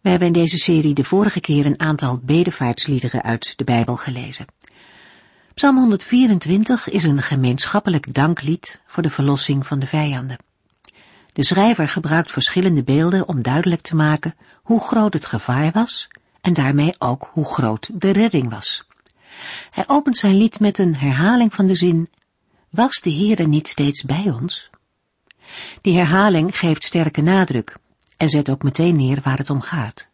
We hebben in deze serie de vorige keer een aantal bedevaartsliederen uit de Bijbel gelezen. Psalm 124 is een gemeenschappelijk danklied voor de verlossing van de vijanden. De schrijver gebruikt verschillende beelden om duidelijk te maken hoe groot het gevaar was en daarmee ook hoe groot de redding was. Hij opent zijn lied met een herhaling van de zin Was de Heere niet steeds bij ons? Die herhaling geeft sterke nadruk en zet ook meteen neer waar het om gaat.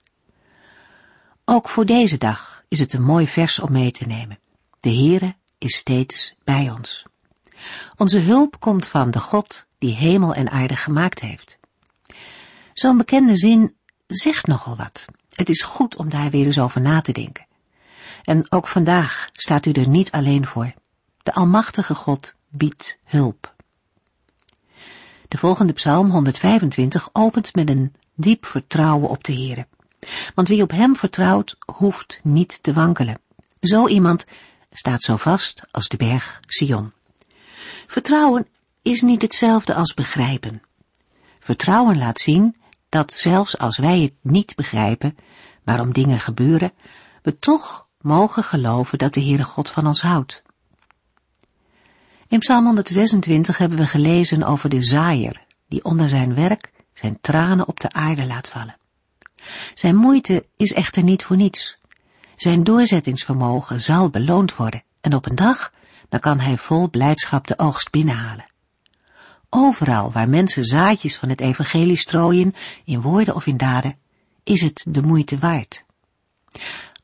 Ook voor deze dag is het een mooi vers om mee te nemen. De Heere is steeds bij ons. Onze hulp komt van de God die hemel en aarde gemaakt heeft. Zo'n bekende zin zegt nogal wat. Het is goed om daar weer eens over na te denken. En ook vandaag staat u er niet alleen voor. De Almachtige God biedt hulp. De volgende psalm 125 opent met een diep vertrouwen op de Heere. Want wie op hem vertrouwt, hoeft niet te wankelen. Zo iemand staat zo vast als de berg Sion. Vertrouwen is niet hetzelfde als begrijpen. Vertrouwen laat zien dat zelfs als wij het niet begrijpen waarom dingen gebeuren, we toch mogen geloven dat de Heere God van ons houdt. In Psalm 126 hebben we gelezen over de zaaier, die onder zijn werk zijn tranen op de aarde laat vallen. Zijn moeite is echter niet voor niets. Zijn doorzettingsvermogen zal beloond worden en op een dag dan kan hij vol blijdschap de oogst binnenhalen. Overal waar mensen zaadjes van het evangelie strooien, in woorden of in daden, is het de moeite waard.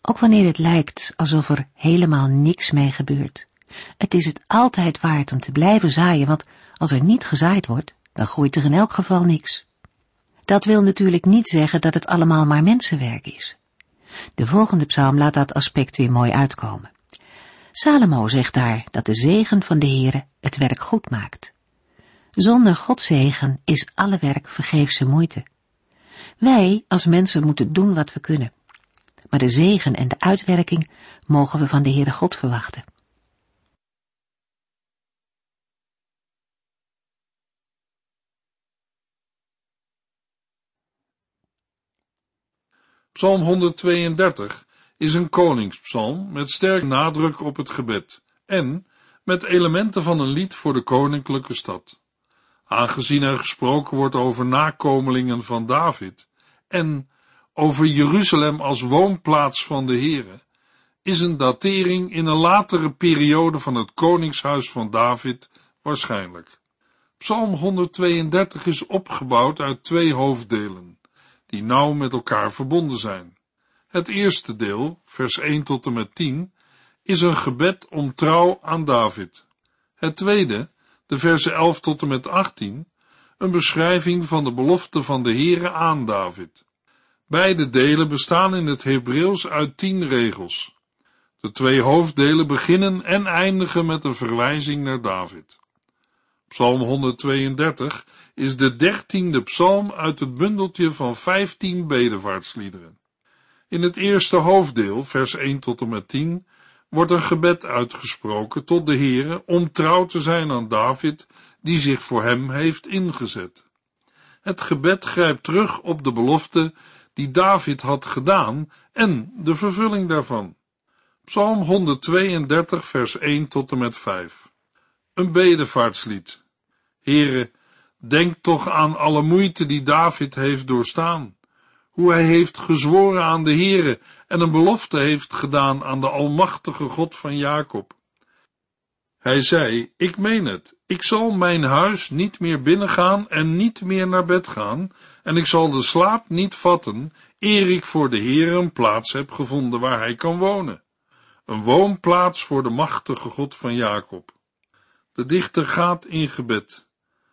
Ook wanneer het lijkt alsof er helemaal niks mee gebeurt. Het is het altijd waard om te blijven zaaien, want als er niet gezaaid wordt, dan groeit er in elk geval niks. Dat wil natuurlijk niet zeggen dat het allemaal maar mensenwerk is. De volgende psalm laat dat aspect weer mooi uitkomen. Salomo zegt daar dat de zegen van de Heere het werk goed maakt. Zonder Gods zegen is alle werk vergeefse moeite. Wij als mensen moeten doen wat we kunnen. Maar de zegen en de uitwerking mogen we van de Heere God verwachten. Psalm 132 is een koningspsalm met sterk nadruk op het gebed en met elementen van een lied voor de koninklijke stad. Aangezien er gesproken wordt over nakomelingen van David en over Jeruzalem als woonplaats van de Here, is een datering in een latere periode van het koningshuis van David waarschijnlijk. Psalm 132 is opgebouwd uit twee hoofddelen die nauw met elkaar verbonden zijn. Het eerste deel, vers 1 tot en met 10, is een gebed om trouw aan David. Het tweede, de versen 11 tot en met 18, een beschrijving van de belofte van de Heere aan David. Beide delen bestaan in het Hebreeuws uit tien regels. De twee hoofddelen beginnen en eindigen met een verwijzing naar David. Psalm 132 is de dertiende psalm uit het bundeltje van vijftien bedevaartsliederen. In het eerste hoofddeel, vers 1 tot en met 10, wordt een gebed uitgesproken tot de Heere om trouw te zijn aan David, die zich voor hem heeft ingezet. Het gebed grijpt terug op de belofte die David had gedaan en de vervulling daarvan. Psalm 132, vers 1 tot en met 5. Een bedevaartslied Heere, denk toch aan alle moeite die David heeft doorstaan, hoe hij heeft gezworen aan de Heere en een belofte heeft gedaan aan de Almachtige God van Jacob. Hij zei, ik meen het, ik zal mijn huis niet meer binnengaan en niet meer naar bed gaan, en ik zal de slaap niet vatten, eer ik voor de Heere een plaats heb gevonden waar hij kan wonen. Een woonplaats voor de machtige God van Jacob. De dichter gaat in gebed.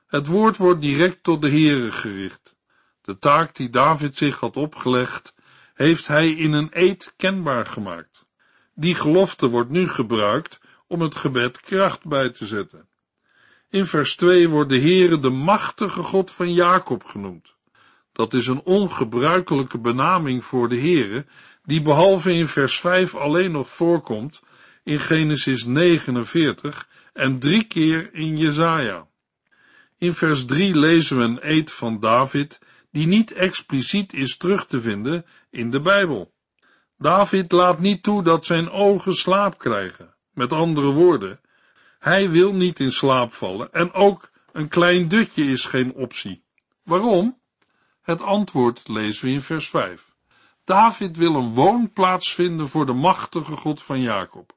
Het woord wordt direct tot de Heere gericht. De taak die David zich had opgelegd, heeft hij in een eed kenbaar gemaakt. Die gelofte wordt nu gebruikt om het gebed kracht bij te zetten. In vers 2 wordt de Heere de machtige God van Jacob genoemd. Dat is een ongebruikelijke benaming voor de Heere, die behalve in vers 5 alleen nog voorkomt in Genesis 49 en drie keer in Jesaja. In vers 3 lezen we een eed van David, die niet expliciet is terug te vinden in de Bijbel. David laat niet toe dat zijn ogen slaap krijgen. Met andere woorden, hij wil niet in slaap vallen en ook een klein dutje is geen optie. Waarom? Het antwoord lezen we in vers 5. David wil een woonplaats vinden voor de machtige God van Jacob.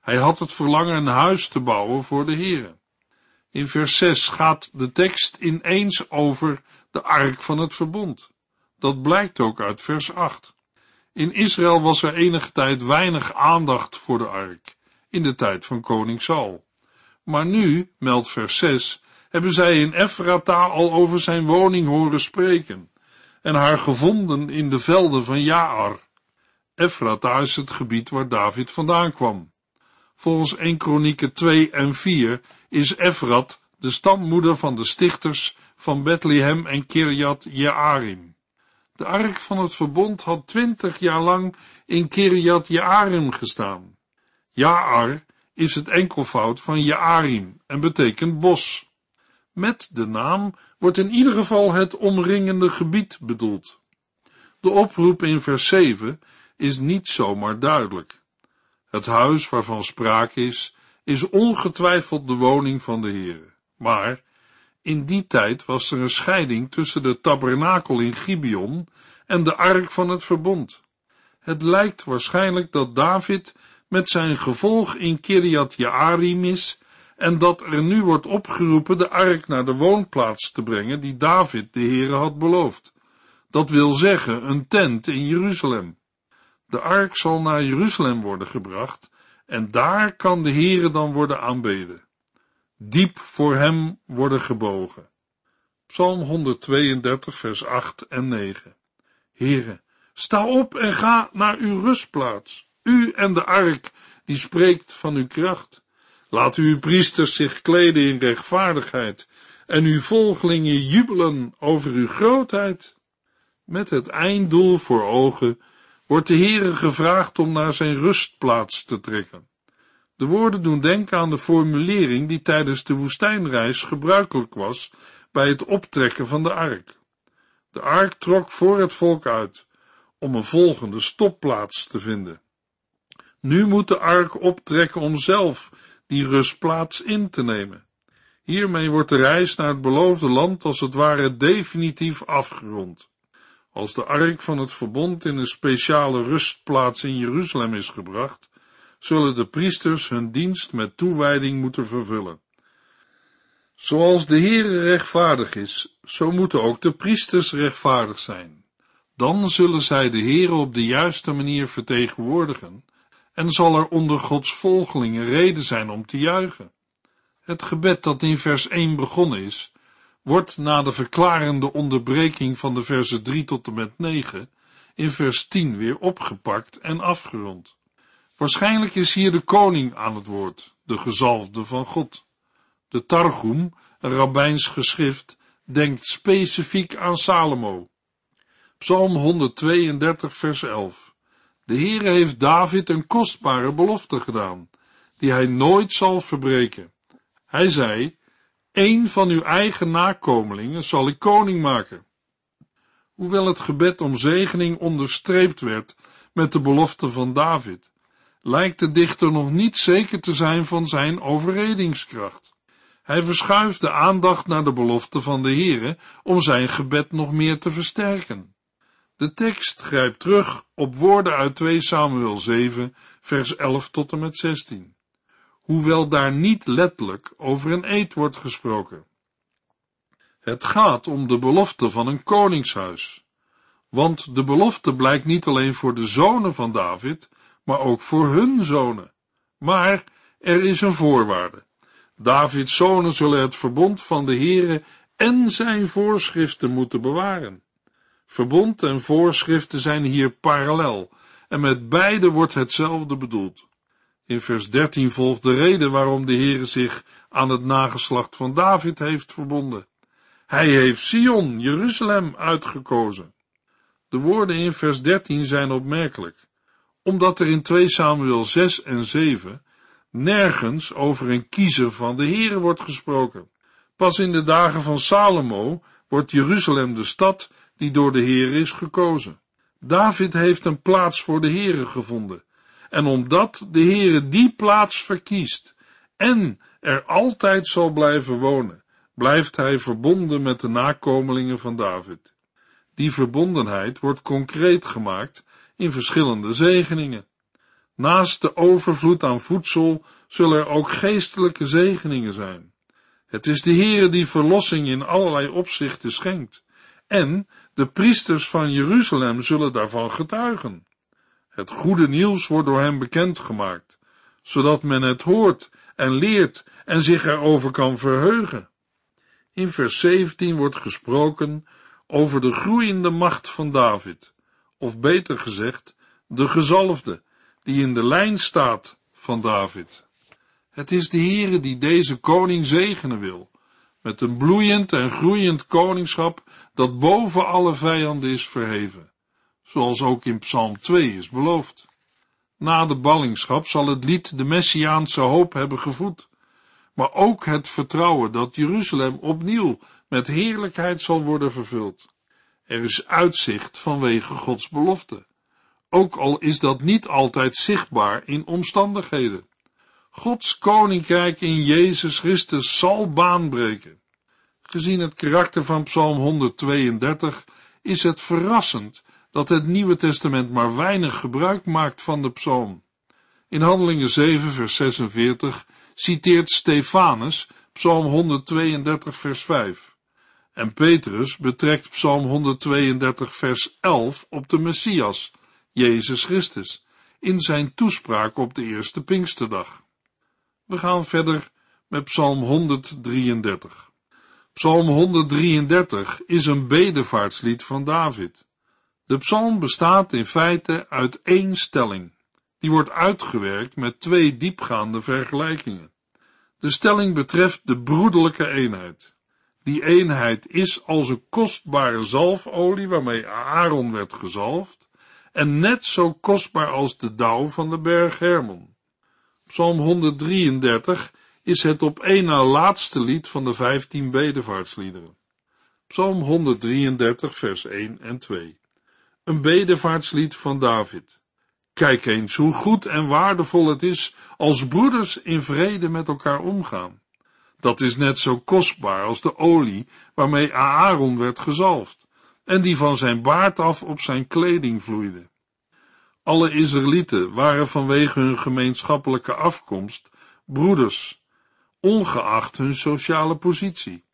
Hij had het verlangen een huis te bouwen voor de Here. In vers 6 gaat de tekst ineens over de ark van het verbond. Dat blijkt ook uit vers 8. In Israël was er enige tijd weinig aandacht voor de ark, in de tijd van koning Saul. Maar nu, meldt vers 6, hebben zij in Efrata al over zijn woning horen spreken en haar gevonden in de velden van Jaar. Efrata is het gebied waar David vandaan kwam. Volgens 1 Kronieken 2 en 4 is Efrat de stammoeder van de stichters van Bethlehem en Kirjat Jearim. De ark van het verbond had twintig jaar lang in Kirjat Jearim gestaan. Jaar is het enkelvoud van Jearim en betekent bos. Met de naam wordt in ieder geval het omringende gebied bedoeld. De oproep in vers 7 is niet zomaar duidelijk. Het huis waarvan sprake is, is ongetwijfeld de woning van de Heere. Maar in die tijd was er een scheiding tussen de tabernakel in Gibeon en de ark van het verbond. Het lijkt waarschijnlijk dat David met zijn gevolg in Kiriat Jearim is en dat er nu wordt opgeroepen de ark naar de woonplaats te brengen die David de Heere had beloofd. Dat wil zeggen een tent in Jeruzalem. De ark zal naar Jeruzalem worden gebracht en daar kan de Heere dan worden aanbeden. Diep voor hem worden gebogen. Psalm 132 vers 8 en 9. Heere, sta op en ga naar uw rustplaats. U en de ark die spreekt van uw kracht. Laat uw priesters zich kleden in rechtvaardigheid en uw volgelingen jubelen over uw grootheid. Met het einddoel voor ogen wordt de Heere gevraagd om naar zijn rustplaats te trekken. De woorden doen denken aan de formulering die tijdens de woestijnreis gebruikelijk was bij het optrekken van de ark. De ark trok voor het volk uit om een volgende stopplaats te vinden. Nu moet de ark optrekken om zelf die rustplaats in te nemen. Hiermee wordt de reis naar het beloofde land als het ware definitief afgerond. Als de ark van het verbond in een speciale rustplaats in Jeruzalem is gebracht, zullen de priesters hun dienst met toewijding moeten vervullen. Zoals de Heere rechtvaardig is, zo moeten ook de priesters rechtvaardig zijn. Dan zullen zij de Heere op de juiste manier vertegenwoordigen en zal er onder Gods volgelingen reden zijn om te juichen. Het gebed dat in vers 1 begonnen is, wordt na de verklarende onderbreking van de versen 3 tot en met 9 in vers 10 weer opgepakt en afgerond. Waarschijnlijk is hier de koning aan het woord, de gezalfde van God. De Targum, een rabbijns geschrift, denkt specifiek aan Salomo. Psalm 132 vers 11. De Heere heeft David een kostbare belofte gedaan, die hij nooit zal verbreken. Hij zei, een van uw eigen nakomelingen zal ik koning maken. Hoewel het gebed om zegening onderstreept werd met de belofte van David, lijkt de dichter nog niet zeker te zijn van zijn overredingskracht. Hij verschuift de aandacht naar de belofte van de Heere om zijn gebed nog meer te versterken. De tekst grijpt terug op woorden uit 2 Samuel 7, vers 11 tot en met 16, hoewel daar niet letterlijk over een eed wordt gesproken. Het gaat om de belofte van een koningshuis, want de belofte blijkt niet alleen voor de zonen van David, maar ook voor hun zonen. Maar er is een voorwaarde. Davids zonen zullen het verbond van de Heere en zijn voorschriften moeten bewaren. Verbond en voorschriften zijn hier parallel en met beide wordt hetzelfde bedoeld. In vers 13 volgt de reden waarom de Heere zich aan het nageslacht van David heeft verbonden. Hij heeft Sion, Jeruzalem, uitgekozen. De woorden in vers 13 zijn opmerkelijk, omdat er in 2 Samuel 6 en 7 nergens over een kiezer van de Heere wordt gesproken. Pas in de dagen van Salomo wordt Jeruzalem de stad die door de Heere is gekozen. David heeft een plaats voor de Heere gevonden, en omdat de Heere die plaats verkiest en er altijd zal blijven wonen, blijft hij verbonden met de nakomelingen van David. Die verbondenheid wordt concreet gemaakt in verschillende zegeningen. Naast de overvloed aan voedsel zullen er ook geestelijke zegeningen zijn. Het is de Heere die verlossing in allerlei opzichten schenkt, en de priesters van Jeruzalem zullen daarvan getuigen. Het goede nieuws wordt door hem bekendgemaakt, zodat men het hoort en leert en zich erover kan verheugen. In vers 17 wordt gesproken over de groeiende macht van David, of beter gezegd, de gezalfde, die in de lijn staat van David. Het is de Heere die deze koning zegenen wil, met een bloeiend en groeiend koningschap dat boven alle vijanden is verheven, zoals ook in Psalm 2 is beloofd. Na de ballingschap zal het lied de Messiaanse hoop hebben gevoed, maar ook het vertrouwen dat Jeruzalem opnieuw met heerlijkheid zal worden vervuld. Er is uitzicht vanwege Gods belofte, ook al is dat niet altijd zichtbaar in omstandigheden. Gods koninkrijk in Jezus Christus zal baanbreken. Gezien het karakter van Psalm 132 is het verrassend dat het Nieuwe Testament maar weinig gebruik maakt van de psalm. In Handelingen 7 vers 46 citeert Stefanus Psalm 132 vers 5 en Petrus betrekt Psalm 132 vers 11 op de Messias, Jezus Christus, in zijn toespraak op de eerste Pinksterdag. We gaan verder met Psalm 133. Psalm 133 is een bedevaartslied van David. De psalm bestaat in feite uit één stelling. Die wordt uitgewerkt met twee diepgaande vergelijkingen. De stelling betreft de broederlijke eenheid. Die eenheid is als een kostbare zalfolie waarmee Aaron werd gezalfd en net zo kostbaar als de dauw van de berg Hermon. Psalm 133 is het op één na laatste lied van de vijftien bedevaartsliederen. Psalm 133 vers 1 en 2. Een bedevaartslied van David. Kijk eens hoe goed en waardevol het is als broeders in vrede met elkaar omgaan. Dat is net zo kostbaar als de olie waarmee Aaron werd gezalfd en die van zijn baard af op zijn kleding vloeide. Alle Israëlieten waren vanwege hun gemeenschappelijke afkomst broeders, ongeacht hun sociale positie.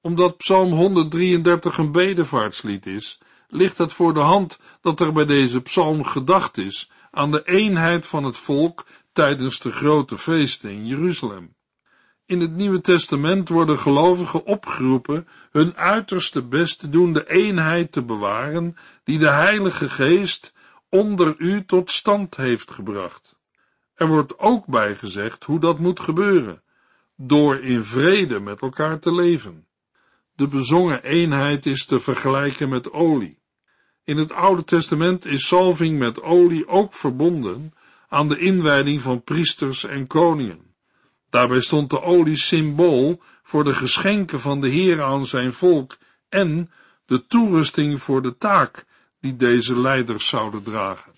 Omdat Psalm 133 een bedevaartslied is, ligt het voor de hand dat er bij deze psalm gedacht is aan de eenheid van het volk tijdens de grote feesten in Jeruzalem. In het Nieuwe Testament worden gelovigen opgeroepen hun uiterste best te doen de eenheid te bewaren die de Heilige Geest onder u tot stand heeft gebracht. Er wordt ook bij gezegd hoe dat moet gebeuren, door in vrede met elkaar te leven. De bezongen eenheid is te vergelijken met olie. In het Oude Testament is salving met olie ook verbonden aan de inwijding van priesters en koningen. Daarbij stond de olie symbool voor de geschenken van de Heer aan zijn volk en de toerusting voor de taak die deze leiders zouden dragen.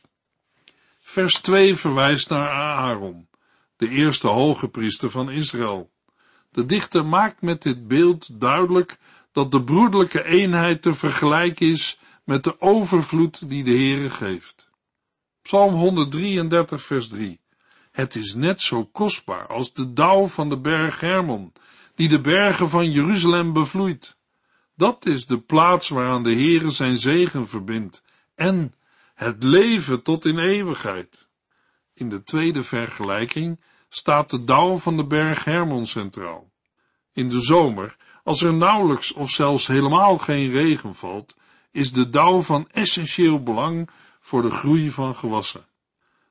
Vers 2 verwijst naar Aaron, de eerste hoge priester van Israël. De dichter maakt met dit beeld duidelijk dat de broederlijke eenheid te vergelijken is met de overvloed die de Heere geeft. Psalm 133 vers 3 Het is net zo kostbaar als de dauw van de berg Hermon, die de bergen van Jeruzalem bevloeit. Dat is de plaats waaraan de Heere zijn zegen verbindt en het leven tot in eeuwigheid. In de tweede vergelijking staat de dauw van de berg Hermon centraal. In de zomer, als er nauwelijks of zelfs helemaal geen regen valt, is de dauw van essentieel belang voor de groei van gewassen.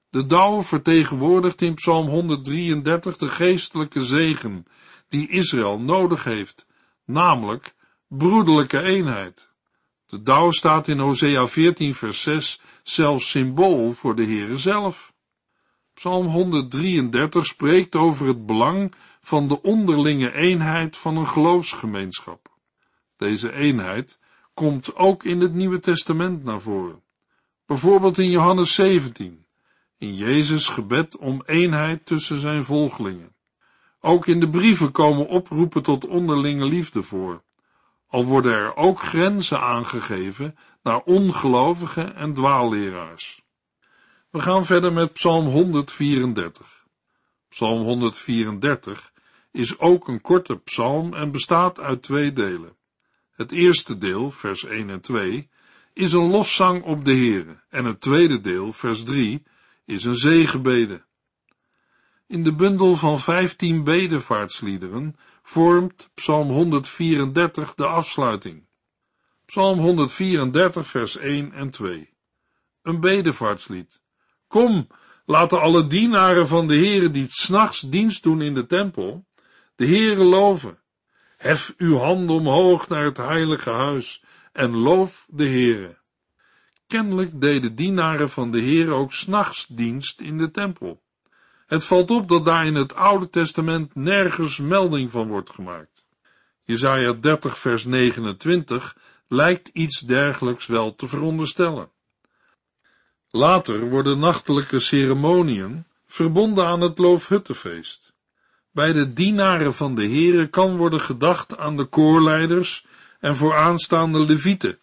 De dauw vertegenwoordigt in Psalm 133 de geestelijke zegen die Israël nodig heeft, namelijk broederlijke eenheid. De dauw staat in Hosea 14 vers 6 zelfs symbool voor de Heere zelf. Psalm 133 spreekt over het belang van de onderlinge eenheid van een geloofsgemeenschap. Deze eenheid komt ook in het Nieuwe Testament naar voren. Bijvoorbeeld in Johannes 17, in Jezus' gebed om eenheid tussen zijn volgelingen. Ook in de brieven komen oproepen tot onderlinge liefde voor, al worden er ook grenzen aangegeven naar ongelovigen en dwaalleraars. We gaan verder met Psalm 134. Psalm 134 is ook een korte psalm en bestaat uit twee delen. Het eerste deel, vers 1 en 2, is een lofzang op de Heere en het tweede deel, vers 3, is een zegenbede. In de bundel van 15 bedevaartsliederen vormt Psalm 134 de afsluiting. Psalm 134, vers 1 en 2. Een bedevaartslied. Kom, laten alle dienaren van de Heere die s'nachts dienst doen in de tempel, de Heere loven. Hef uw hand omhoog naar het heilige huis en loof de Heere. Kennelijk deden dienaren van de Heere ook s'nachts dienst in de tempel. Het valt op dat daar in het Oude Testament nergens melding van wordt gemaakt. Jesaja 30 vers 29 lijkt iets dergelijks wel te veronderstellen. Later worden nachtelijke ceremoniën verbonden aan het Loofhuttenfeest. Bij de dienaren van de Heere kan worden gedacht aan de koorleiders en vooraanstaande levieten.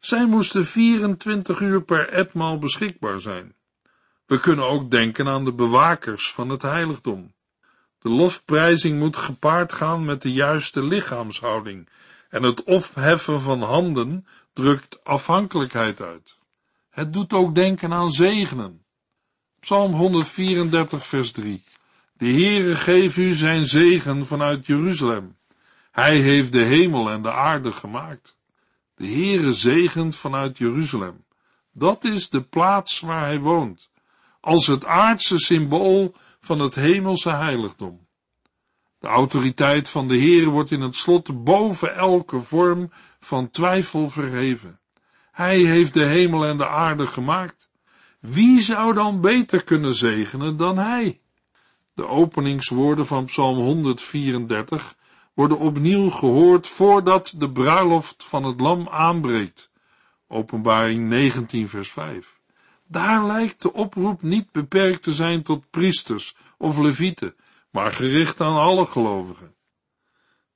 Zij moesten 24 uur per etmaal beschikbaar zijn. We kunnen ook denken aan de bewakers van het heiligdom. De lofprijzing moet gepaard gaan met de juiste lichaamshouding en het opheffen van handen drukt afhankelijkheid uit. Het doet ook denken aan zegenen. Psalm 134 vers 3 De Heere geef u zijn zegen vanuit Jeruzalem. Hij heeft de hemel en de aarde gemaakt. De Heere zegent vanuit Jeruzalem. Dat is de plaats waar hij woont, als het aardse symbool van het hemelse heiligdom. De autoriteit van de Heere wordt in het slot boven elke vorm van twijfel verheven. Hij heeft de hemel en de aarde gemaakt. Wie zou dan beter kunnen zegenen dan hij? De openingswoorden van Psalm 134 worden opnieuw gehoord voordat de bruiloft van het lam aanbreekt. Openbaring 19 vers 5. Daar lijkt de oproep niet beperkt te zijn tot priesters of levieten, maar gericht aan alle gelovigen.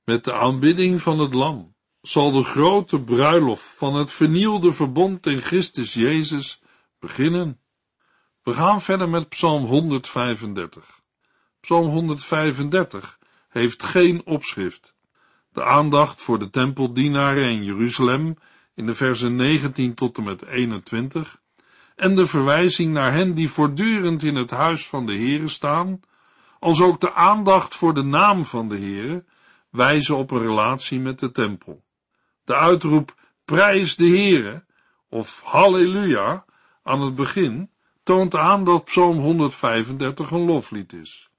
Met de aanbidding van het lam zal de grote bruiloft van het vernielde verbond in Christus Jezus beginnen. We gaan verder met Psalm 135. Psalm 135 heeft geen opschrift. De aandacht voor de tempeldienaren in Jeruzalem in de versen 19 tot en met 21 en de verwijzing naar hen die voortdurend in het huis van de Heere staan, als ook de aandacht voor de naam van de Heere, wijzen op een relatie met de tempel. De uitroep prijs de Heere of halleluja aan het begin toont aan dat Psalm 135 een loflied is.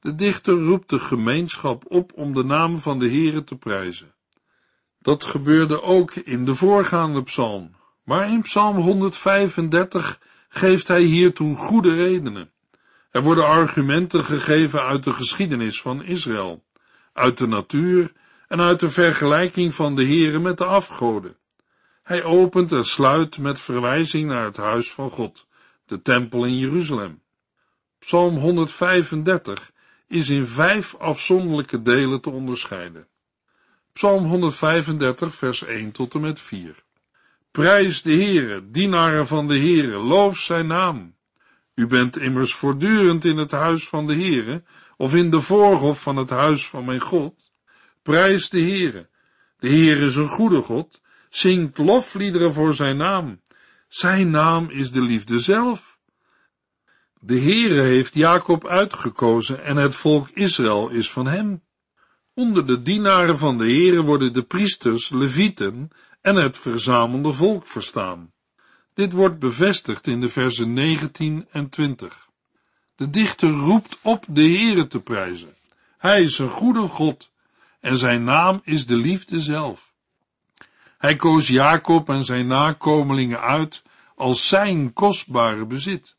De dichter roept de gemeenschap op om de naam van de Heere te prijzen. Dat gebeurde ook in de voorgaande psalm, maar in psalm 135 geeft hij hiertoe goede redenen. Er worden argumenten gegeven uit de geschiedenis van Israël, uit de natuur en uit de vergelijking van de Heere met de afgoden. Hij opent en sluit met verwijzing naar het huis van God, de tempel in Jeruzalem. Psalm 135 is in vijf afzonderlijke delen te onderscheiden. Psalm 135 vers 1 tot en met 4. Prijs de Heere, dienaren van de Heere, loof zijn naam. U bent immers voortdurend in het huis van de Heere, of in de voorhof van het huis van mijn God. Prijs de Heere. De Heer is een goede God, zingt lofliederen voor zijn naam. Zijn naam is de liefde zelf. De Heere heeft Jacob uitgekozen en het volk Israël is van hem. Onder de dienaren van de Heere worden de priesters, levieten en het verzamelde volk verstaan. Dit wordt bevestigd in de versen 19 en 20. De dichter roept op de Heere te prijzen. Hij is een goede God en zijn naam is de liefde zelf. Hij koos Jacob en zijn nakomelingen uit als zijn kostbare bezit.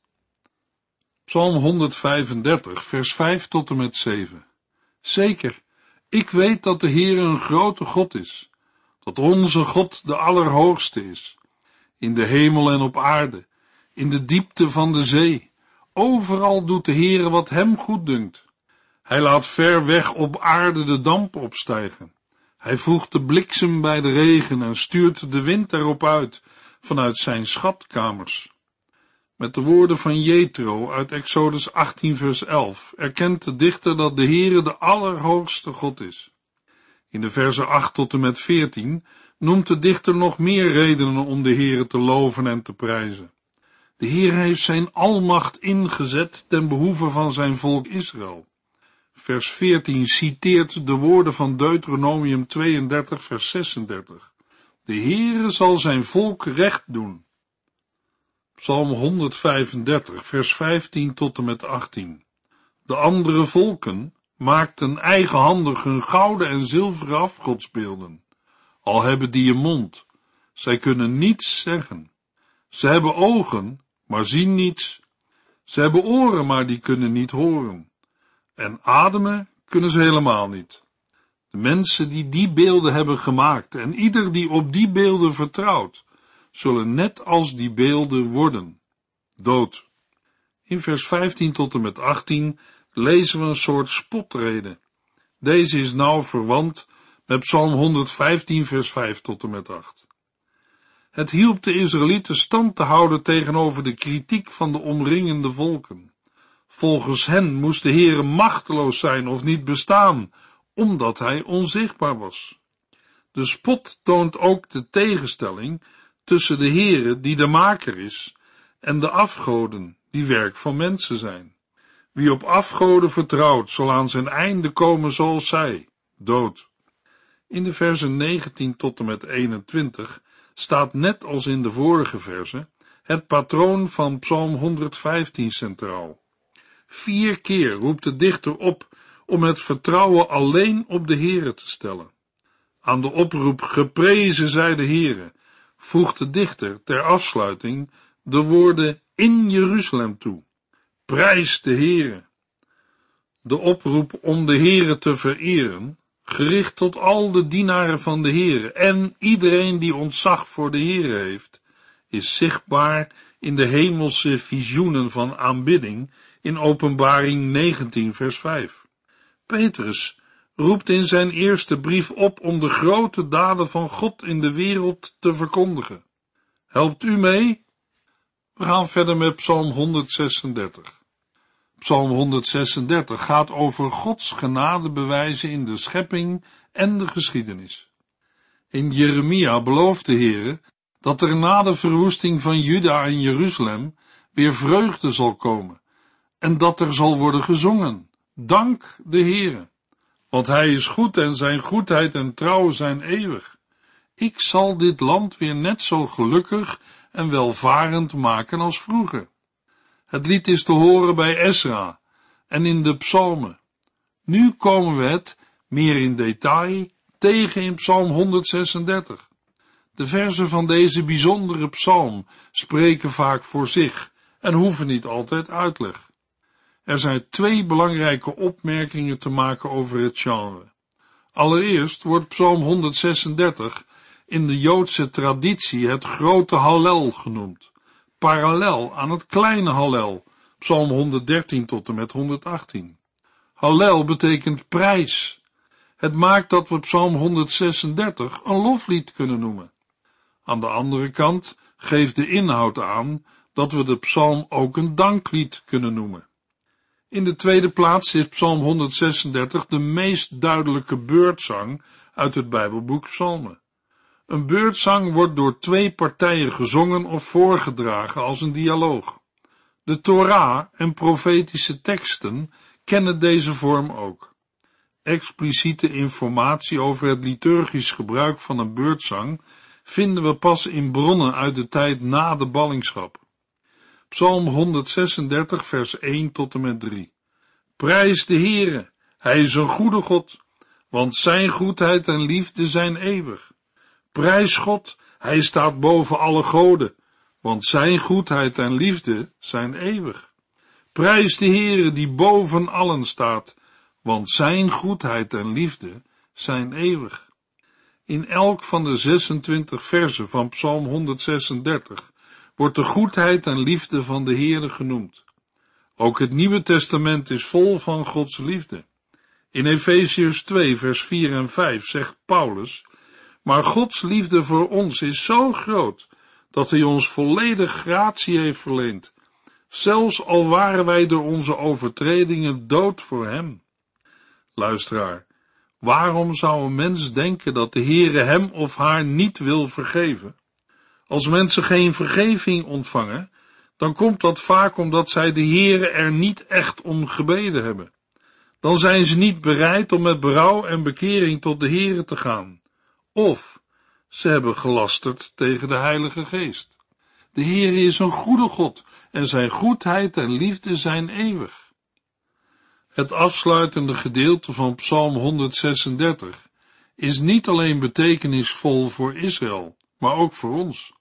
Psalm 135, vers 5 tot en met 7. Zeker, ik weet dat de Heer een grote God is, dat onze God de Allerhoogste is, in de hemel en op aarde, in de diepte van de zee. Overal doet de Heere wat hem goed dunkt. Hij laat ver weg op aarde de damp opstijgen. Hij voegt de bliksem bij de regen en stuurt de wind erop uit vanuit zijn schatkamers. Met de woorden van Jethro uit Exodus 18 vers 11 erkent de dichter dat de Heere de allerhoogste God is. In de versen 8 tot en met 14 noemt de dichter nog meer redenen om de Heere te loven en te prijzen. De Heer heeft zijn almacht ingezet ten behoeve van zijn volk Israël. Vers 14 citeert de woorden van Deuteronomium 32 vers 36. De Heere zal zijn volk recht doen. Psalm 135 vers 15 tot en met 18. De andere volken maakten eigenhandig hun gouden en zilveren afgodsbeelden. Al hebben die een mond, zij kunnen niets zeggen. Ze hebben ogen, maar zien niets. Ze hebben oren, maar die kunnen niet horen. En ademen kunnen ze helemaal niet. De mensen die die beelden hebben gemaakt en ieder die op die beelden vertrouwt, zullen net als die beelden worden. Dood. In vers 15 tot en met 18 lezen we een soort spotrede. Deze is nauw verwant met Psalm 115 vers 5 tot en met 8. Het hielp de Israëlieten stand te houden tegenover de kritiek van de omringende volken. Volgens hen moest de Heere machteloos zijn of niet bestaan, omdat hij onzichtbaar was. De spot toont ook de tegenstelling tussen de Heere, die de maker is, en de afgoden, die werk van mensen zijn. Wie op afgoden vertrouwt, zal aan zijn einde komen zoals zij, dood. In de versen 19 tot en met 21 staat net als in de vorige verse het patroon van Psalm 115 centraal. Vier keer roept de dichter op om het vertrouwen alleen op de Heere te stellen. Aan de oproep geprezen zij de Heere voegt de dichter ter afsluiting de woorden in Jeruzalem toe. Prijs de Heere. De oproep om de Heere te vereren gericht tot al de dienaren van de Heere en iedereen die ontzag voor de Heere heeft, is zichtbaar in de hemelse visioenen van aanbidding in openbaring 19 vers 5. Petrus roept in zijn eerste brief op om de grote daden van God in de wereld te verkondigen. Helpt u mee? We gaan verder met Psalm 136. Psalm 136 gaat over Gods genadebewijzen in de schepping en de geschiedenis. In Jeremia belooft de Heere dat er na de verwoesting van Juda en Jeruzalem weer vreugde zal komen en dat er zal worden gezongen. Dank de Heere, want Hij is goed en zijn goedheid en trouw zijn eeuwig. Ik zal dit land weer net zo gelukkig en welvarend maken als vroeger. Het lied is te horen bij Esra en in de psalmen. Nu komen we het, meer in detail, tegen in psalm 136. De versen van deze bijzondere psalm spreken vaak voor zich en hoeven niet altijd uitleg. Er zijn twee belangrijke opmerkingen te maken over het genre. Allereerst wordt psalm 136 in de Joodse traditie het grote Hallel genoemd parallel aan het kleine Hallel, Psalm 113 tot en met 118. Hallel betekent prijs. Het maakt dat we Psalm 136 een loflied kunnen noemen. Aan de andere kant geeft de inhoud aan dat we de psalm ook een danklied kunnen noemen. In de tweede plaats is Psalm 136 de meest duidelijke beurtzang uit het Bijbelboek Psalmen. Een beurtzang wordt door twee partijen gezongen of voorgedragen als een dialoog. De Torah en profetische teksten kennen deze vorm ook. Expliciete informatie over het liturgisch gebruik van een beurtzang vinden we pas in bronnen uit de tijd na de ballingschap. Psalm 136 vers 1 tot en met 3. Prijs de Heere, hij is een goede God, want zijn goedheid en liefde zijn eeuwig. Prijs God, hij staat boven alle goden, want zijn goedheid en liefde zijn eeuwig. Prijs de Heere die boven allen staat, want zijn goedheid en liefde zijn eeuwig. In elk van de 26 versen van Psalm 136 wordt de goedheid en liefde van de Heere genoemd. Ook het Nieuwe Testament is vol van Gods liefde. In Efesiërs 2 vers 4 en 5 zegt Paulus, maar Gods liefde voor ons is zo groot, dat hij ons volledig gratie heeft verleend, zelfs al waren wij door onze overtredingen dood voor hem. Luisteraar, waarom zou een mens denken dat de Heere hem of haar niet wil vergeven? Als mensen geen vergeving ontvangen, dan komt dat vaak omdat zij de Heere er niet echt om gebeden hebben. Dan zijn ze niet bereid om met berouw en bekering tot de Heere te gaan. Of ze hebben gelasterd tegen de Heilige Geest. De Heere is een goede God en zijn goedheid en liefde zijn eeuwig. Het afsluitende gedeelte van Psalm 136 is niet alleen betekenisvol voor Israël, maar ook voor ons.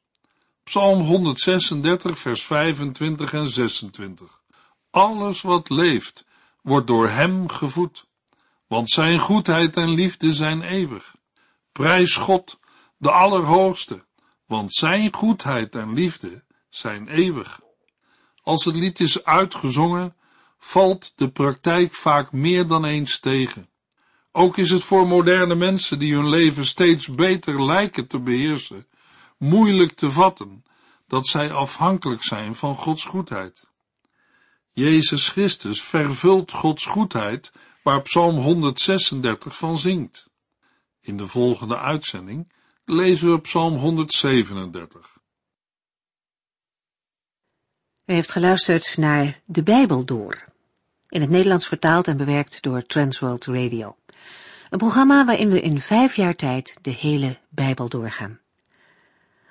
Psalm 136, vers 25 en 26. Alles wat leeft, wordt door hem gevoed, want zijn goedheid en liefde zijn eeuwig. Prijs God, de Allerhoogste, want zijn goedheid en liefde zijn eeuwig. Als het lied is uitgezongen, valt de praktijk vaak meer dan eens tegen. Ook is het voor moderne mensen die hun leven steeds beter lijken te beheersen, moeilijk te vatten dat zij afhankelijk zijn van Gods goedheid. Jezus Christus vervult Gods goedheid waar Psalm 136 van zingt. In de volgende uitzending lezen we Psalm 137. U heeft geluisterd naar De Bijbel Door, in het Nederlands vertaald en bewerkt door Transworld Radio. Een programma waarin we in vijf jaar tijd de hele Bijbel doorgaan.